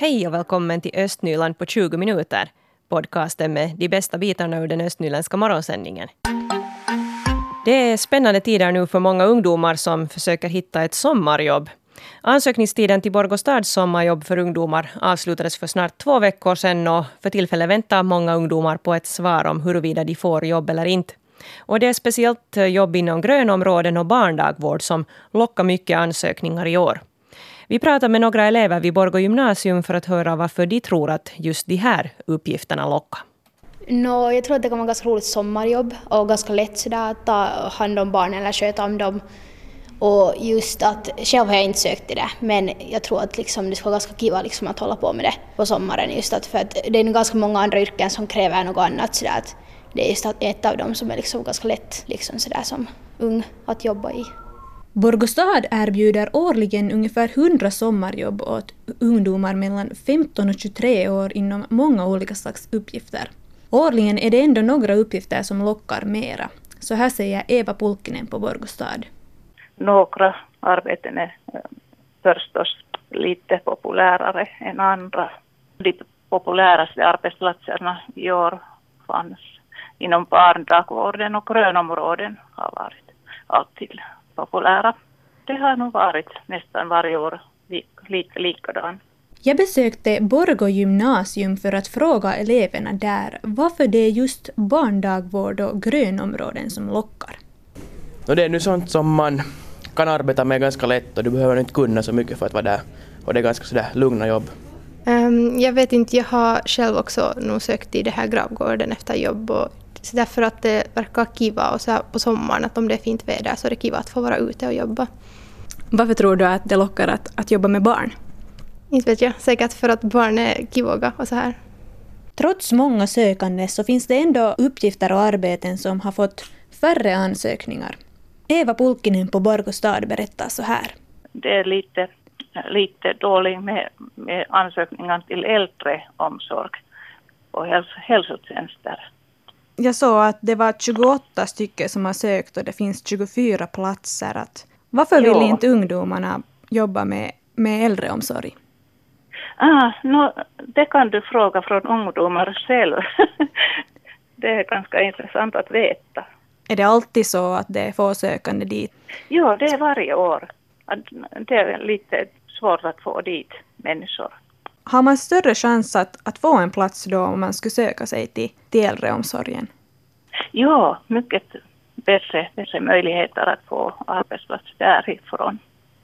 Hej och välkommen till Östnyland på 20 minuter. Podcasten med de bästa bitarna ur den östnyländska morgonsändningen. Det är spännande tider nu för många ungdomar som försöker hitta ett sommarjobb. Ansökningstiden till Borgostads sommarjobb för ungdomar avslutades för snart två veckor sedan och för tillfället väntar många ungdomar på ett svar om huruvida de får jobb eller inte. Och det är speciellt jobb inom grönområden och barndagvård som lockar mycket ansökningar i år. Vi pratar med några elever vid Borgå gymnasium för att höra varför de tror att just de här uppgifterna lockar. No, jag tror att det kan vara ganska roligt sommarjobb och ganska lätt sådär att ta hand om barnen eller sköta om dem. Och just att, själv har jag inte sökt till det, men jag tror att liksom, det skulle vara ganska kiva liksom att hålla på med det på sommaren. Just att, för att det är ganska många andra yrken som kräver något annat. Sådär, att det är just ett av dem som är liksom ganska lätt liksom, sådär, som ung att jobba i. Borgostad erbjuder årligen ungefär 100 sommarjobb åt ungdomar mellan 15 och 23 år inom många olika slags uppgifter. Årligen är det ändå några uppgifter som lockar mera. Så här säger Eva Pulkkinen på Borgostad. Några arbeten är eh, förstås lite populärare än andra. De populäraste arbetsplatserna i år fanns inom barndagvården och grönområden har varit alltid populära. Det har nog varit nästan varje år lite likadan. Jag besökte Borgå gymnasium för att fråga eleverna där varför det är just barndagvård och grönområden som lockar. Det är nu sånt som man kan arbeta med ganska lätt och du behöver inte kunna så mycket för att vara där. Och det är ganska sådär lugna jobb. Um, jag vet inte, jag har själv också nog sökt i det här gravgården efter jobb och så därför att det verkar kiva och så här på sommaren att om det är fint väder så är det kiva att få vara ute och jobba. Varför tror du att det lockar att, att jobba med barn? Inte vet jag, säkert för att barn är kivoga och så här. Trots många sökande så finns det ändå uppgifter och arbeten som har fått färre ansökningar. Eva Pulkkinen på Borgå stad berättar så här. Det är lite, lite dåligt med, med ansökningar till äldreomsorg och häls hälsotjänster. Jag såg att det var 28 stycken som har sökt och det finns 24 platser. Att, varför vill inte ungdomarna jobba med, med äldreomsorg? Ah, no, det kan du fråga från ungdomar själv. det är ganska intressant att veta. Är det alltid så att det är få sökande dit? Ja, det är varje år. Det är lite svårt att få dit människor. Har man större chans att, att få en plats då om man skulle söka sig till, till äldreomsorgen? Ja, mycket bättre, bättre möjligheter att få arbetsplats därifrån.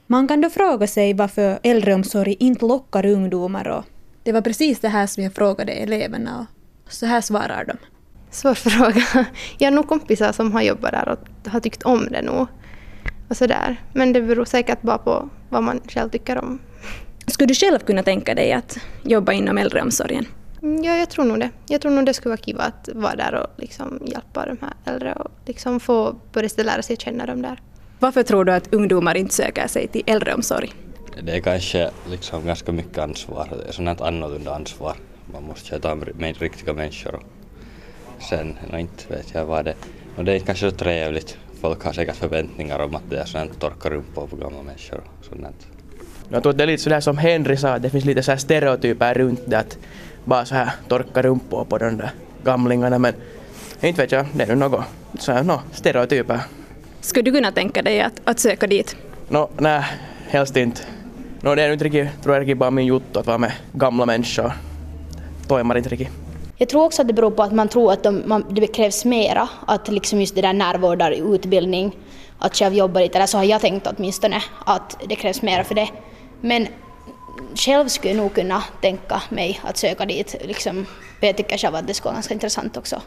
Man kan då fråga sig varför äldreomsorg inte lockar ungdomar. Och det var precis det här som jag frågade eleverna och så här svarar de. Svår fråga. Jag har nog kompisar som har jobbat där och har tyckt om det nog. Och sådär. Men det beror säkert bara på vad man själv tycker om. Skulle du själv kunna tänka dig att jobba inom äldreomsorgen? Ja, jag tror nog det. Jag tror nog det skulle vara kul att vara där och liksom hjälpa de här äldre och liksom få börja lära sig känna dem där. Varför tror du att ungdomar inte söker sig till äldreomsorg? Det är kanske liksom ganska mycket ansvar. Det är sånt annorlunda ansvar. Man måste köta med riktiga människor. Och sen, no, inte vet jag vad det och Det är kanske så trevligt. Folk har säkert förväntningar om att det är sånt torka rumpor på gamla människor. Och sånt. Jag tror att det är lite sådär som Henry sa, att det finns lite så stereotyper runt det. Att bara så här torka rumpor på de där gamlingarna. Men inte vet jag, det är nu något så här, no, stereotyper. Skulle du kunna tänka dig att, att söka dit? No, nej, helst inte. No, det är inte riktigt, tror jag riktigt bara min jotto att vara med gamla människor. Toimar inte riktigt. Jag tror också att det beror på att man tror att de, man, det krävs mera, att liksom just det där närvårdarutbildning, att själv jobba lite, eller så har jag tänkt åtminstone, att det krävs mera för det. Men själv skulle jag nog kunna tänka mig att söka dit. Liksom, jag tycker själv att det skulle vara ganska intressant också.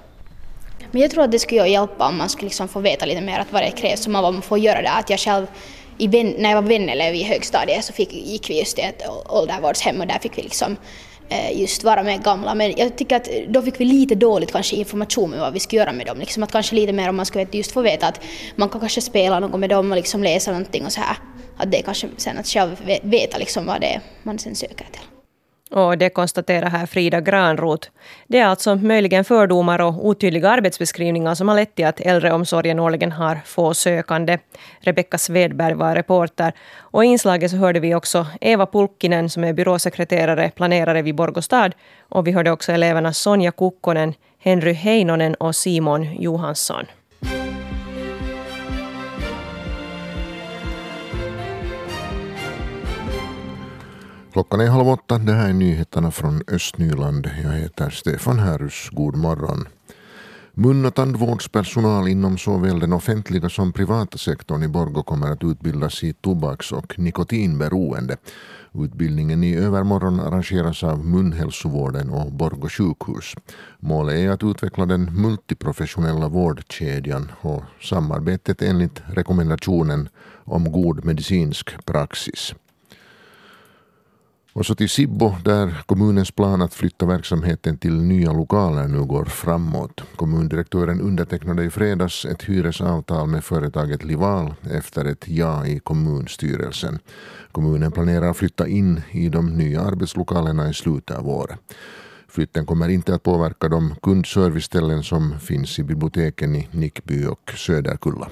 Men jag tror att det skulle hjälpa om man skulle liksom få veta lite mer att vad det krävs och vad man får göra där. Att jag själv, i, när jag var vänelev i högstadiet så fick, gick vi just till ett åldervårdshem och där fick vi liksom eh, just vara med gamla. Men jag tycker att då fick vi lite dåligt kanske information om vad vi skulle göra med dem. Liksom att kanske lite mer om man skulle just få veta att man kan kanske spela något med dem och liksom läsa någonting och så här att det är kanske sen att själv veta liksom vad det är man sen söker till. Och det konstaterar här Frida Granroth. Det är alltså möjligen fördomar och otydliga arbetsbeskrivningar som har lett till att äldreomsorgen årligen har få sökande. Rebecka Svedberg var reporter. Och i inslaget så hörde vi också Eva Pulkkinen som är byråsekreterare, planerare vid Borgostad. Och vi hörde också eleverna Sonja Kukkonen, Henry Heinonen och Simon Johansson. Klockan är halv åtta. Det här är nyheterna från Östnyland. Jag heter Stefan Härus. God morgon. Mun och tandvårdspersonal inom såväl den offentliga som privata sektorn i Borgå kommer att utbildas i tobaks och nikotinberoende. Utbildningen i övermorgon arrangeras av Munhälsovården och Borgå sjukhus. Målet är att utveckla den multiprofessionella vårdkedjan och samarbetet enligt rekommendationen om god medicinsk praxis. Och så till Sibbo där kommunens plan att flytta verksamheten till nya lokaler nu går framåt. Kommundirektören undertecknade i fredags ett hyresavtal med företaget Lival efter ett ja i kommunstyrelsen. Kommunen planerar att flytta in i de nya arbetslokalerna i slutet av året. Flytten kommer inte att påverka de kundserviceställen som finns i biblioteken i Nickby och Söderkulla.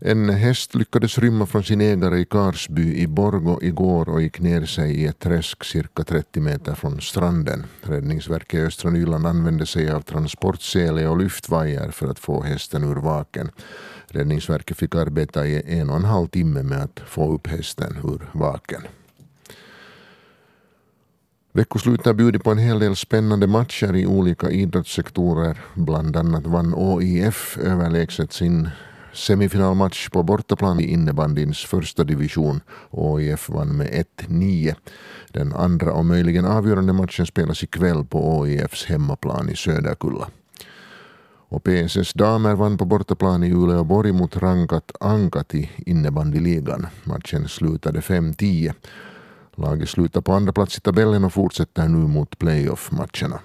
En häst lyckades rymma från sin ägare i Karsby i Borgo igår och gick ner sig i ett träsk cirka 30 meter från stranden. Räddningsverket i östra Nyland använde sig av transportsele och lyftvajer för att få hästen ur vaken. Räddningsverket fick arbeta i en och en halv timme med att få upp hästen ur vaken. Veckoslutet har bjudit på en hel del spännande matcher i olika idrottssektorer. Bland annat vann OIF överlägset sin semifinalmatch på bortaplan i innebandyns första division. ÅIF vann med 1-9. Den andra och möjligen avgörande matchen spelas ikväll på ÅIFs hemmaplan i Söderkulla. Och PSS damer vann på bortaplan i Uleåborg mot rankat Ankat i innebandyligan. Matchen slutade 5-10. Laget slutar på andra plats i tabellen och fortsätter nu mot playoff-matcherna.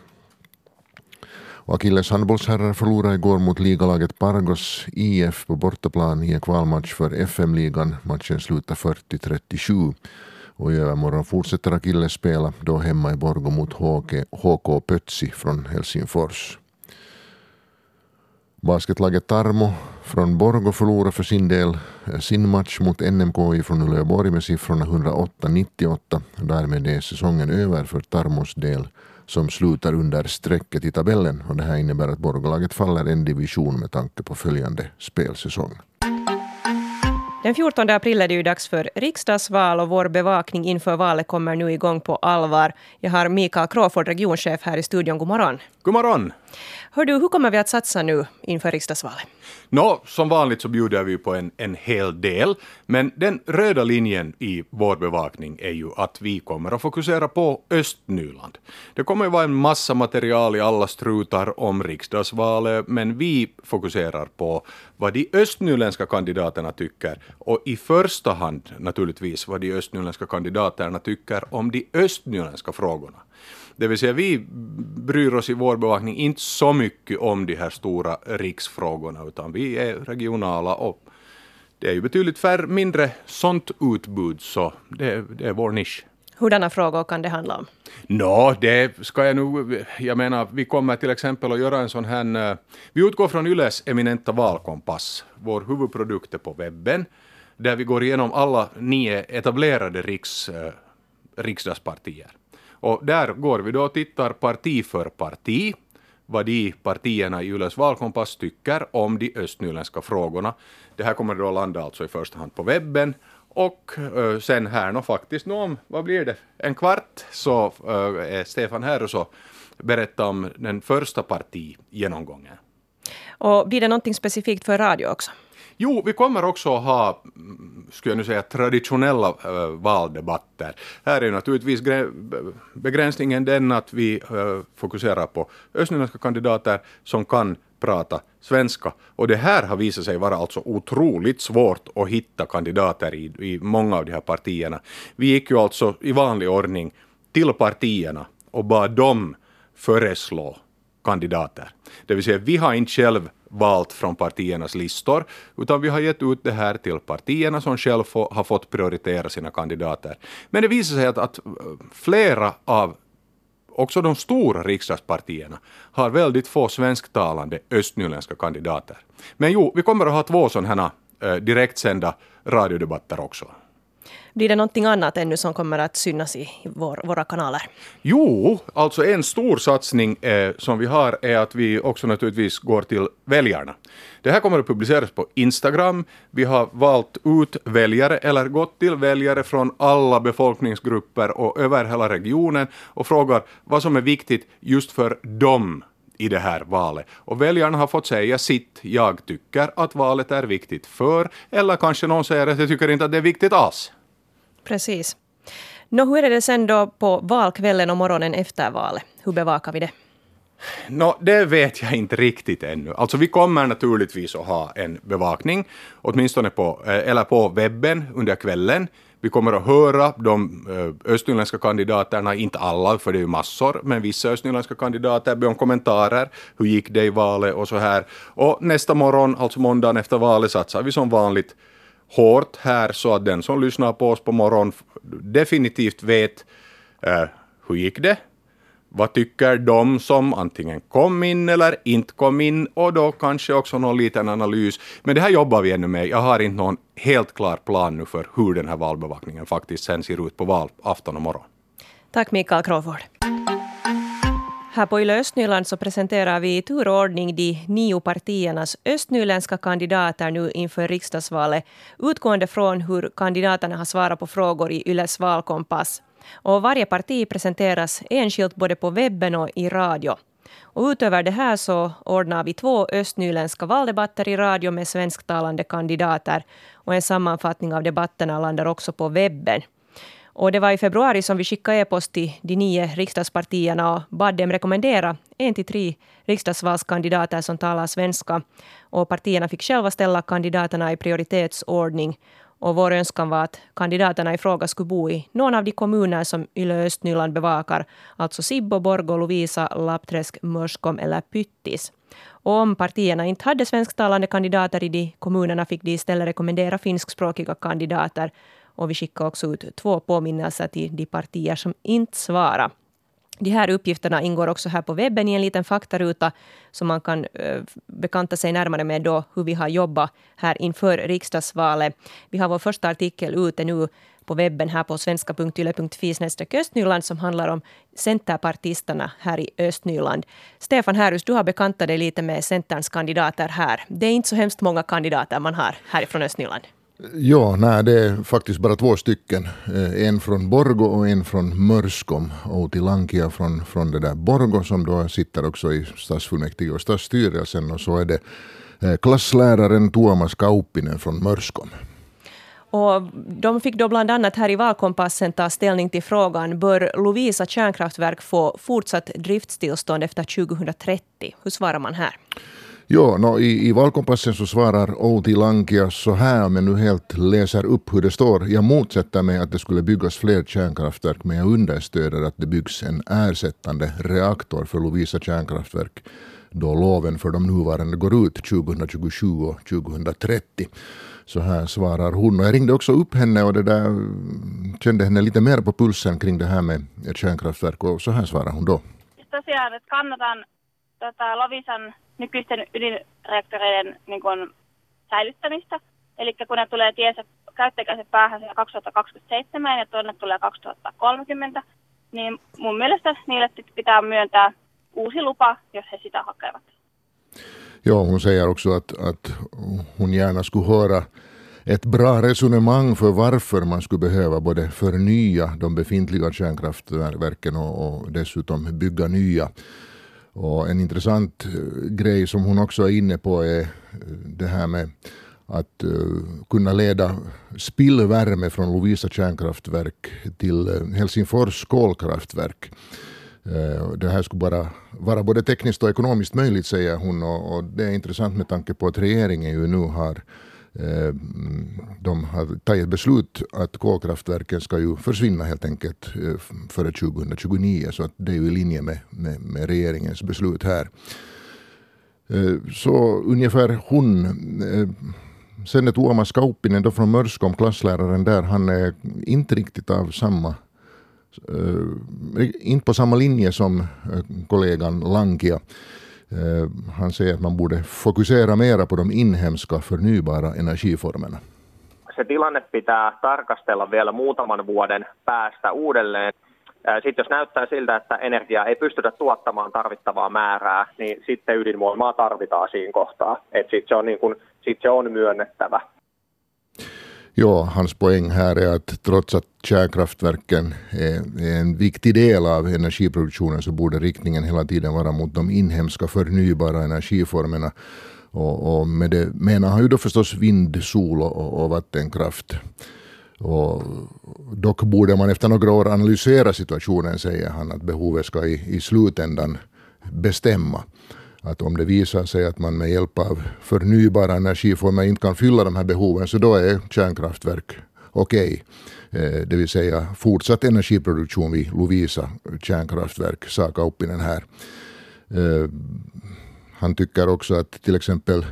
Och Akilles handbollsherrar förlorade igår mot ligalaget Pargos IF på bortaplan i en kvalmatch för FM-ligan. Matchen slutade 40-37. Och i övermorgon fortsätter Akilles spela, då hemma i Borgo mot HK, HK Pötsi från Helsingfors. Basketlaget Tarmo från Borgo förlorade för sin del eh, sin match mot NMKI från Uleåborg med siffrorna 108-98. Därmed är säsongen över för Tarmos del som slutar under strecket i tabellen och det här innebär att Borgolaget faller en division med tanke på följande spelsäsong. Den 14 april är det ju dags för riksdagsval och vår bevakning inför valet kommer nu igång på allvar. Jag har Mikael Crawford, regionchef här i studion. God morgon. God morgon. Hör du, hur kommer vi att satsa nu inför riksdagsvalet? Nå, som vanligt så bjuder vi på en, en hel del, men den röda linjen i vår bevakning är ju att vi kommer att fokusera på Östnyland. Det kommer att vara en massa material i alla strutar om riksdagsvalet, men vi fokuserar på vad de östnyländska kandidaterna tycker och i första hand naturligtvis vad de östnyländska kandidaterna tycker om de östnyländska frågorna. Det vill säga vi bryr oss i vår bevakning inte så mycket om de här stora riksfrågorna, utan vi är regionala och det är ju betydligt färre, mindre sånt utbud, så det, det är vår nisch. Hurdana frågor kan det handla om? Nå, no, det ska jag nog... Jag menar, vi kommer till exempel att göra en sån här... Eh, vi utgår från Yles eminenta valkompass, vår huvudprodukt är på webben, där vi går igenom alla nio etablerade riks, eh, riksdagspartier. Och där går vi då och tittar parti för parti vad de partierna i Yles valkompass tycker om de östnyländska frågorna. Det här kommer då landa alltså i första hand på webben och uh, sen här nå faktiskt nu om, vad blir det, en kvart så uh, är Stefan här och så berättar om den första partigenomgången. Och blir det någonting specifikt för radio också? Jo, vi kommer också att ha, skulle jag nu säga, traditionella äh, valdebatter. Här är ju naturligtvis begränsningen den att vi äh, fokuserar på östnyländska kandidater som kan prata svenska. Och det här har visat sig vara alltså otroligt svårt att hitta kandidater i, i många av de här partierna. Vi gick ju alltså i vanlig ordning till partierna och bad dem föreslå kandidater. Det vill säga, vi har inte själv valt från partiernas listor, utan vi har gett ut det här till partierna som själv har fått prioritera sina kandidater. Men det visar sig att, att eh, flera av också de stora riksdagspartierna har väldigt få svensktalande östnyländska kandidater. Men jo, vi kommer att ha två sådana här eh, direktsända radiodebatter också. Blir det någonting annat ännu som kommer att synas i vår, våra kanaler? Jo, alltså en stor satsning eh, som vi har är att vi också naturligtvis går till väljarna. Det här kommer att publiceras på Instagram. Vi har valt ut väljare, eller gått till väljare från alla befolkningsgrupper och över hela regionen och frågar vad som är viktigt just för dem i det här valet. Och väljarna har fått säga sitt. Jag tycker att valet är viktigt för, eller kanske någon säger att jag tycker inte att det är viktigt alls. Precis. Nå, hur är det sen då på valkvällen och morgonen efter valet? Hur bevakar vi det? No, det vet jag inte riktigt ännu. Alltså vi kommer naturligtvis att ha en bevakning, åtminstone på, eh, eller på webben under kvällen. Vi kommer att höra de eh, östnyländska kandidaterna, inte alla, för det är ju massor, men vissa östnyländska kandidater be om kommentarer. Hur gick det i valet och så här. Och nästa morgon, alltså måndagen efter valet, satsar vi som vanligt hårt här så att den som lyssnar på oss på morgonen definitivt vet eh, hur gick det? Vad tycker de som antingen kom in eller inte kom in och då kanske också någon liten analys. Men det här jobbar vi ännu med. Jag har inte någon helt klar plan nu för hur den här valbevakningen faktiskt sen ser ut på valafton och morgon. Tack Mikael Crawford. Här på Yle Östnyland så presenterar vi i turordning de nio partiernas östnyländska kandidater nu inför riksdagsvalet utgående från hur kandidaterna har svarat på frågor i Yles valkompass. Och varje parti presenteras enskilt både på webben och i radio. Och utöver det här så ordnar vi två östnyländska valdebatter i radio med svensktalande kandidater. Och en sammanfattning av debatterna landar också på webben. Och det var i februari som vi skickade e-post till de nio riksdagspartierna och bad dem rekommendera en till tre riksdagsvalskandidater som talar svenska. Och partierna fick själva ställa kandidaterna i prioritetsordning. Och vår önskan var att kandidaterna i fråga skulle bo i någon av de kommuner som Yle Östnyland bevakar, alltså Sibbo, Borgå, Lovisa, Lappträsk, Mörskom eller Pyttis. Och om partierna inte hade svensktalande kandidater i de kommunerna fick de istället rekommendera finskspråkiga kandidater och vi skickar också ut två påminnelser till de partier som inte svarar. De här uppgifterna ingår också här på webben i en liten faktaruta som man kan eh, bekanta sig närmare med då hur vi har jobbat här inför riksdagsvalet. Vi har vår första artikel ute nu på webben här på svenska.yle.fi östnyland som handlar om centerpartisterna här i Östnyland. Stefan Härus, du har bekantat dig lite med Centerns kandidater här. Det är inte så hemskt många kandidater man har härifrån Östnyland. Ja, nej, det är faktiskt bara två stycken. Eh, en från Borgo och en från Mörskom. Outi Lankia från, från det där Borgo som då sitter också i stadsfullmäktige och stadsstyrelsen. Och så är det eh, klassläraren Tuomas Kauppinen från Mörskom. Och de fick då bland annat här i valkompassen ta ställning till frågan bör Lovisa kärnkraftverk få fortsatt driftstillstånd efter 2030? Hur svarar man här? Jo, no, i, i valkompassen så svarar Outi Lankia så här, men nu helt läser upp hur det står. Jag motsätter mig att det skulle byggas fler kärnkraftverk, men jag understöder att det byggs en ersättande reaktor för Lovisa kärnkraftverk då loven för de nuvarande går ut 2027 och 2030. Så här svarar hon. Och jag ringde också upp henne och det där, kände henne lite mer på pulsen kring det här med kärnkraftverk och så här svarar hon då. Tosiaan, että kannatan tota, Lovisan nykyisten ydinreaktoreiden niin kuin, säilyttämistä. Eli kun ne tulee tiensä käyttäjäkäisen päähän 2027 ja tuonne tulee 2030, niin mun mielestä niille pitää myöntää uusi lupa, jos he sitä hakevat. Ja, hon säger också att, att hon gärna skulle höra ett bra resonemang för varför man skulle behöva både förnya de befintliga kärnkraftverken och, och dessutom bygga nya. Och en intressant eh, grej som hon också är inne på är eh, det här med att eh, kunna leda spillvärme från Lovisa kärnkraftverk till Helsingfors kolkraftverk. Det här skulle bara vara både tekniskt och ekonomiskt möjligt säger hon och, det är intressant med tanke på att regeringen ju nu har Eh, de har tagit beslut att kolkraftverken ska ju försvinna helt enkelt eh, före 2029 så att det är ju i linje med, med, med regeringens beslut här. Eh, så ungefär hon Sen är Tuomas Kauppinen då från Mörskom, klassläraren där, han är inte riktigt av samma Uh, inte på samma linje som uh, kollegan Lankia. Uh, han säger att man borde fokusera mera på de inhemska förnybara energiformerna. Se tilanne pitää tarkastella vielä muutaman vuoden päästä uudelleen. Sitten jos näyttää siltä, että energiaa ei pystytä tuottamaan tarvittavaa määrää, niin sitten ydinvoimaa tarvitaan siinä kohtaa. Sitten se, niin sit se on myönnettävä. Ja, hans poäng här är att trots att kärnkraftverken är, en viktig del av energiproduktionen så borde riktningen hela tiden vara mot de inhemska förnybara energiformerna. Och, och med det menar han ju då förstås vind, sol och, och vattenkraft. Och dock borde man efter några år analysera situationen, säger han, att behovet ska i, i slutändan bestämma. Att om det visar sig att man med hjälp av förnybara energiformer inte kan fylla de här behoven, så då är kärnkraftverk okej. Okay. Eh, det vill säga fortsatt energiproduktion vid Lovisa kärnkraftverk, sa Kauppinen här. Eh, han tycker också att till exempel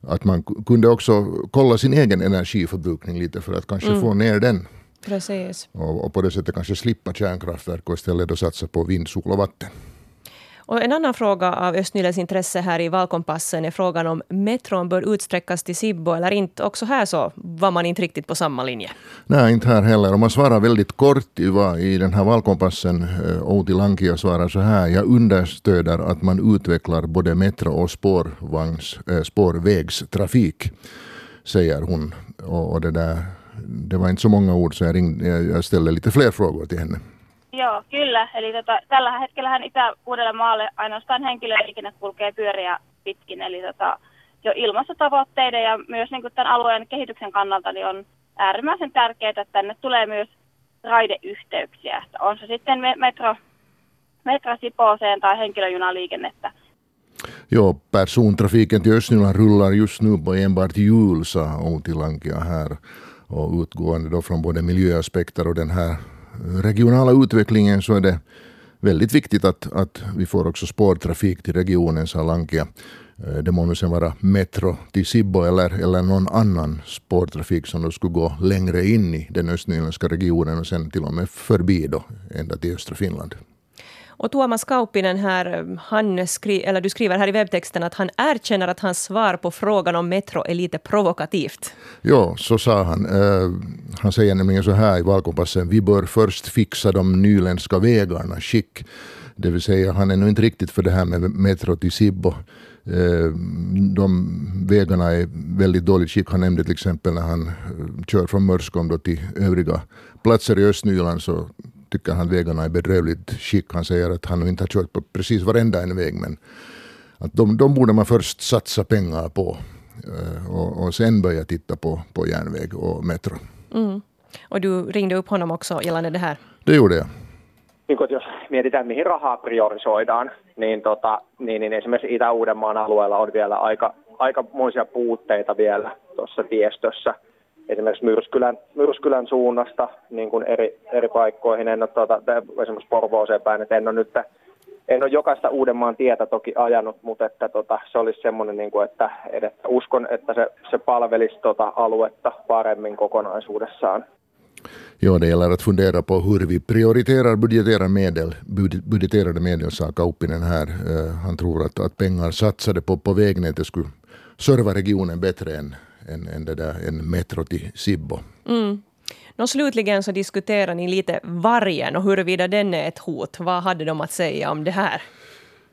att man kunde också kolla sin egen energiförbrukning lite för att kanske mm. få ner den. Precis. Och, och, på det sättet kanske slippa kärnkraftverk och istället då satsa på vind, sol och vatten. Och en annan fråga av Östnylands intresse här i valkompassen är frågan om metron bör utsträckas till Sibbo eller inte. Också här så var man inte riktigt på samma linje. Nej, inte här heller. Om man svarar väldigt kort i, den här valkompassen. Eh, Outi Lankia svarar så här. Jag understöder att man utvecklar både metro och spårvagns, eh, spårvägstrafik, säger hon. Och det, där, det var inte så många ord så jag, ringde, jag ställde lite fler frågor till henne. Joo, kyllä. Eli tota, tällä hetkellähän Itä-Uudellemaalle ainoastaan henkilöliikenne kulkee pyöriä pitkin. Eli tota, jo ilmastotavoitteiden ja myös niin kuin tämän alueen kehityksen kannalta niin on äärimmäisen tärkeää, että tänne tulee myös raideyhteyksiä. On se sitten metro, metro Sipooseen tai henkilöjunaliikennettä. Jo, persontrafiken till Östnyland rullar just nu på enbart hjul, sa Outi Lankia här. Och utgående då från både miljöaspekter och den här regionala utvecklingen så är det väldigt viktigt att, att vi får också spårtrafik till regionen, sa Lankia. Eh, det må nu sen vara metro till Sibbo eller, eller någon annan spårtrafik som då skulle gå längre in i den östnyländska regionen och sen till och med förbi då, ända till östra Finland. Och Tuomas Kauppinen här, han skri, eller du skriver här i webbtexten att han erkänner att hans svar på frågan om metro är lite provokativt. Ja, så sa han. Uh, han säger nämligen så här i valkompassen. Vi bör först fixa de nyländska vägarna skick. Det vill säga, han är nog inte riktigt för det här med metro till Sibbo. Eh, de vägarna är väldigt dåligt skick. Han nämnde till exempel när han eh, kör från Mörskom till övriga platser i Östnyland så tycker han att vägarna är bedrövligt skick. Han säger att han inte har kört på precis varenda en väg men att de, de borde man först satsa pengar på eh, och, och sen börja titta på, på järnväg och metro. Mm. Och du ringde upp honom också gällande det här? Det gjorde jag. Niin jos mietitään, mihin rahaa priorisoidaan, niin, tota, niin, niin esimerkiksi Itä-Uudenmaan alueella on vielä aika, aikamoisia puutteita vielä tuossa tiestössä – esimerkiksi Myrskylän, Myrskylän suunnasta niin kuin eri, eri paikkoihin. En ole tuota, esimerkiksi Porvooseen päin, että en ole nyt en ole jokaista Uudenmaan tietä toki ajanut, mutta että tota, se olisi semmoinen, niin kuin, että, että uskon, että se, se palvelisi tota aluetta paremmin kokonaisuudessaan. Ja, det gäller att fundera på hur vi prioriterar budgeterar medel, budgeterade medel, sa Kauppinen här. Uh, han tror att, att pengar satsade på, på vägnätet skulle serva regionen bättre än, en, en, det där, en metro till Sibbo. Mm. Nå, slutligen så diskuterar ni lite vargen och huruvida den är ett hot. Vad hade de att säga om det här?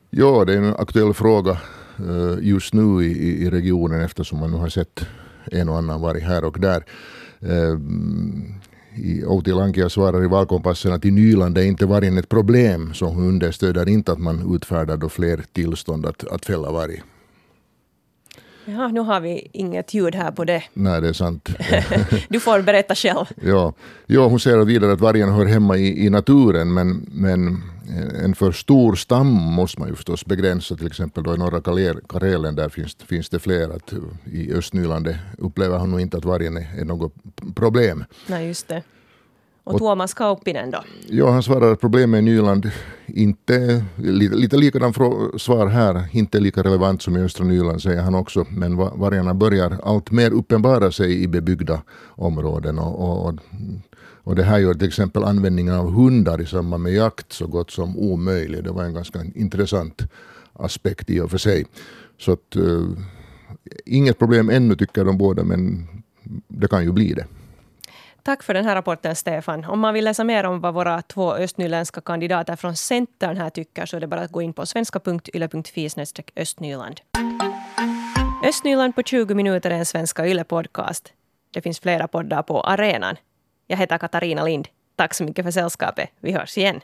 Ja, det är en aktuell fråga uh, just nu i, i regionen eftersom man nu har sett en och annan varg här och där. Uh, Outi Lankia svarar i valkompassen att i Nyland är inte vargen ett problem, så hon understöder inte att man utfärdar då fler tillstånd att, att fälla varg. Ja, nu har vi inget ljud här på det. Nej, det är sant. du får berätta själv. Ja, ja hon säger vidare att vargen hör hemma i, i naturen, men, men en för stor stam måste man ju förstås begränsa. Till exempel då i norra Karelen där finns, finns det fler. Att I Östnyland upplever hon nog inte att vargen är, är något problem. Nej, just det. Och, Tuomas Kauppinen då? Ja, han svarar att problemet i Nyland inte, lite, lite likadan svar här, inte lika relevant som i östra Nyland säger han också, men vargarna börjar allt mer uppenbara sig i bebyggda områden och, och, och det här gör till exempel användningen av hundar i samband med jakt så gott som omöjlig. Det var en ganska intressant aspekt i och för sig. Så att, uh, inget problem ännu tycker de båda, men det kan ju bli det. Tack för den här rapporten, Stefan. Om man vill läsa mer om vad våra två östnyländska kandidater från Centern här tycker så är det bara att gå in på svenska.yle.fi östnyland. Östnyland på 20 minuter är en Svenska Yle-podcast. Det finns flera poddar på arenan. Jag heter Katarina Lind. Tack så mycket för sällskapet. Vi hörs igen.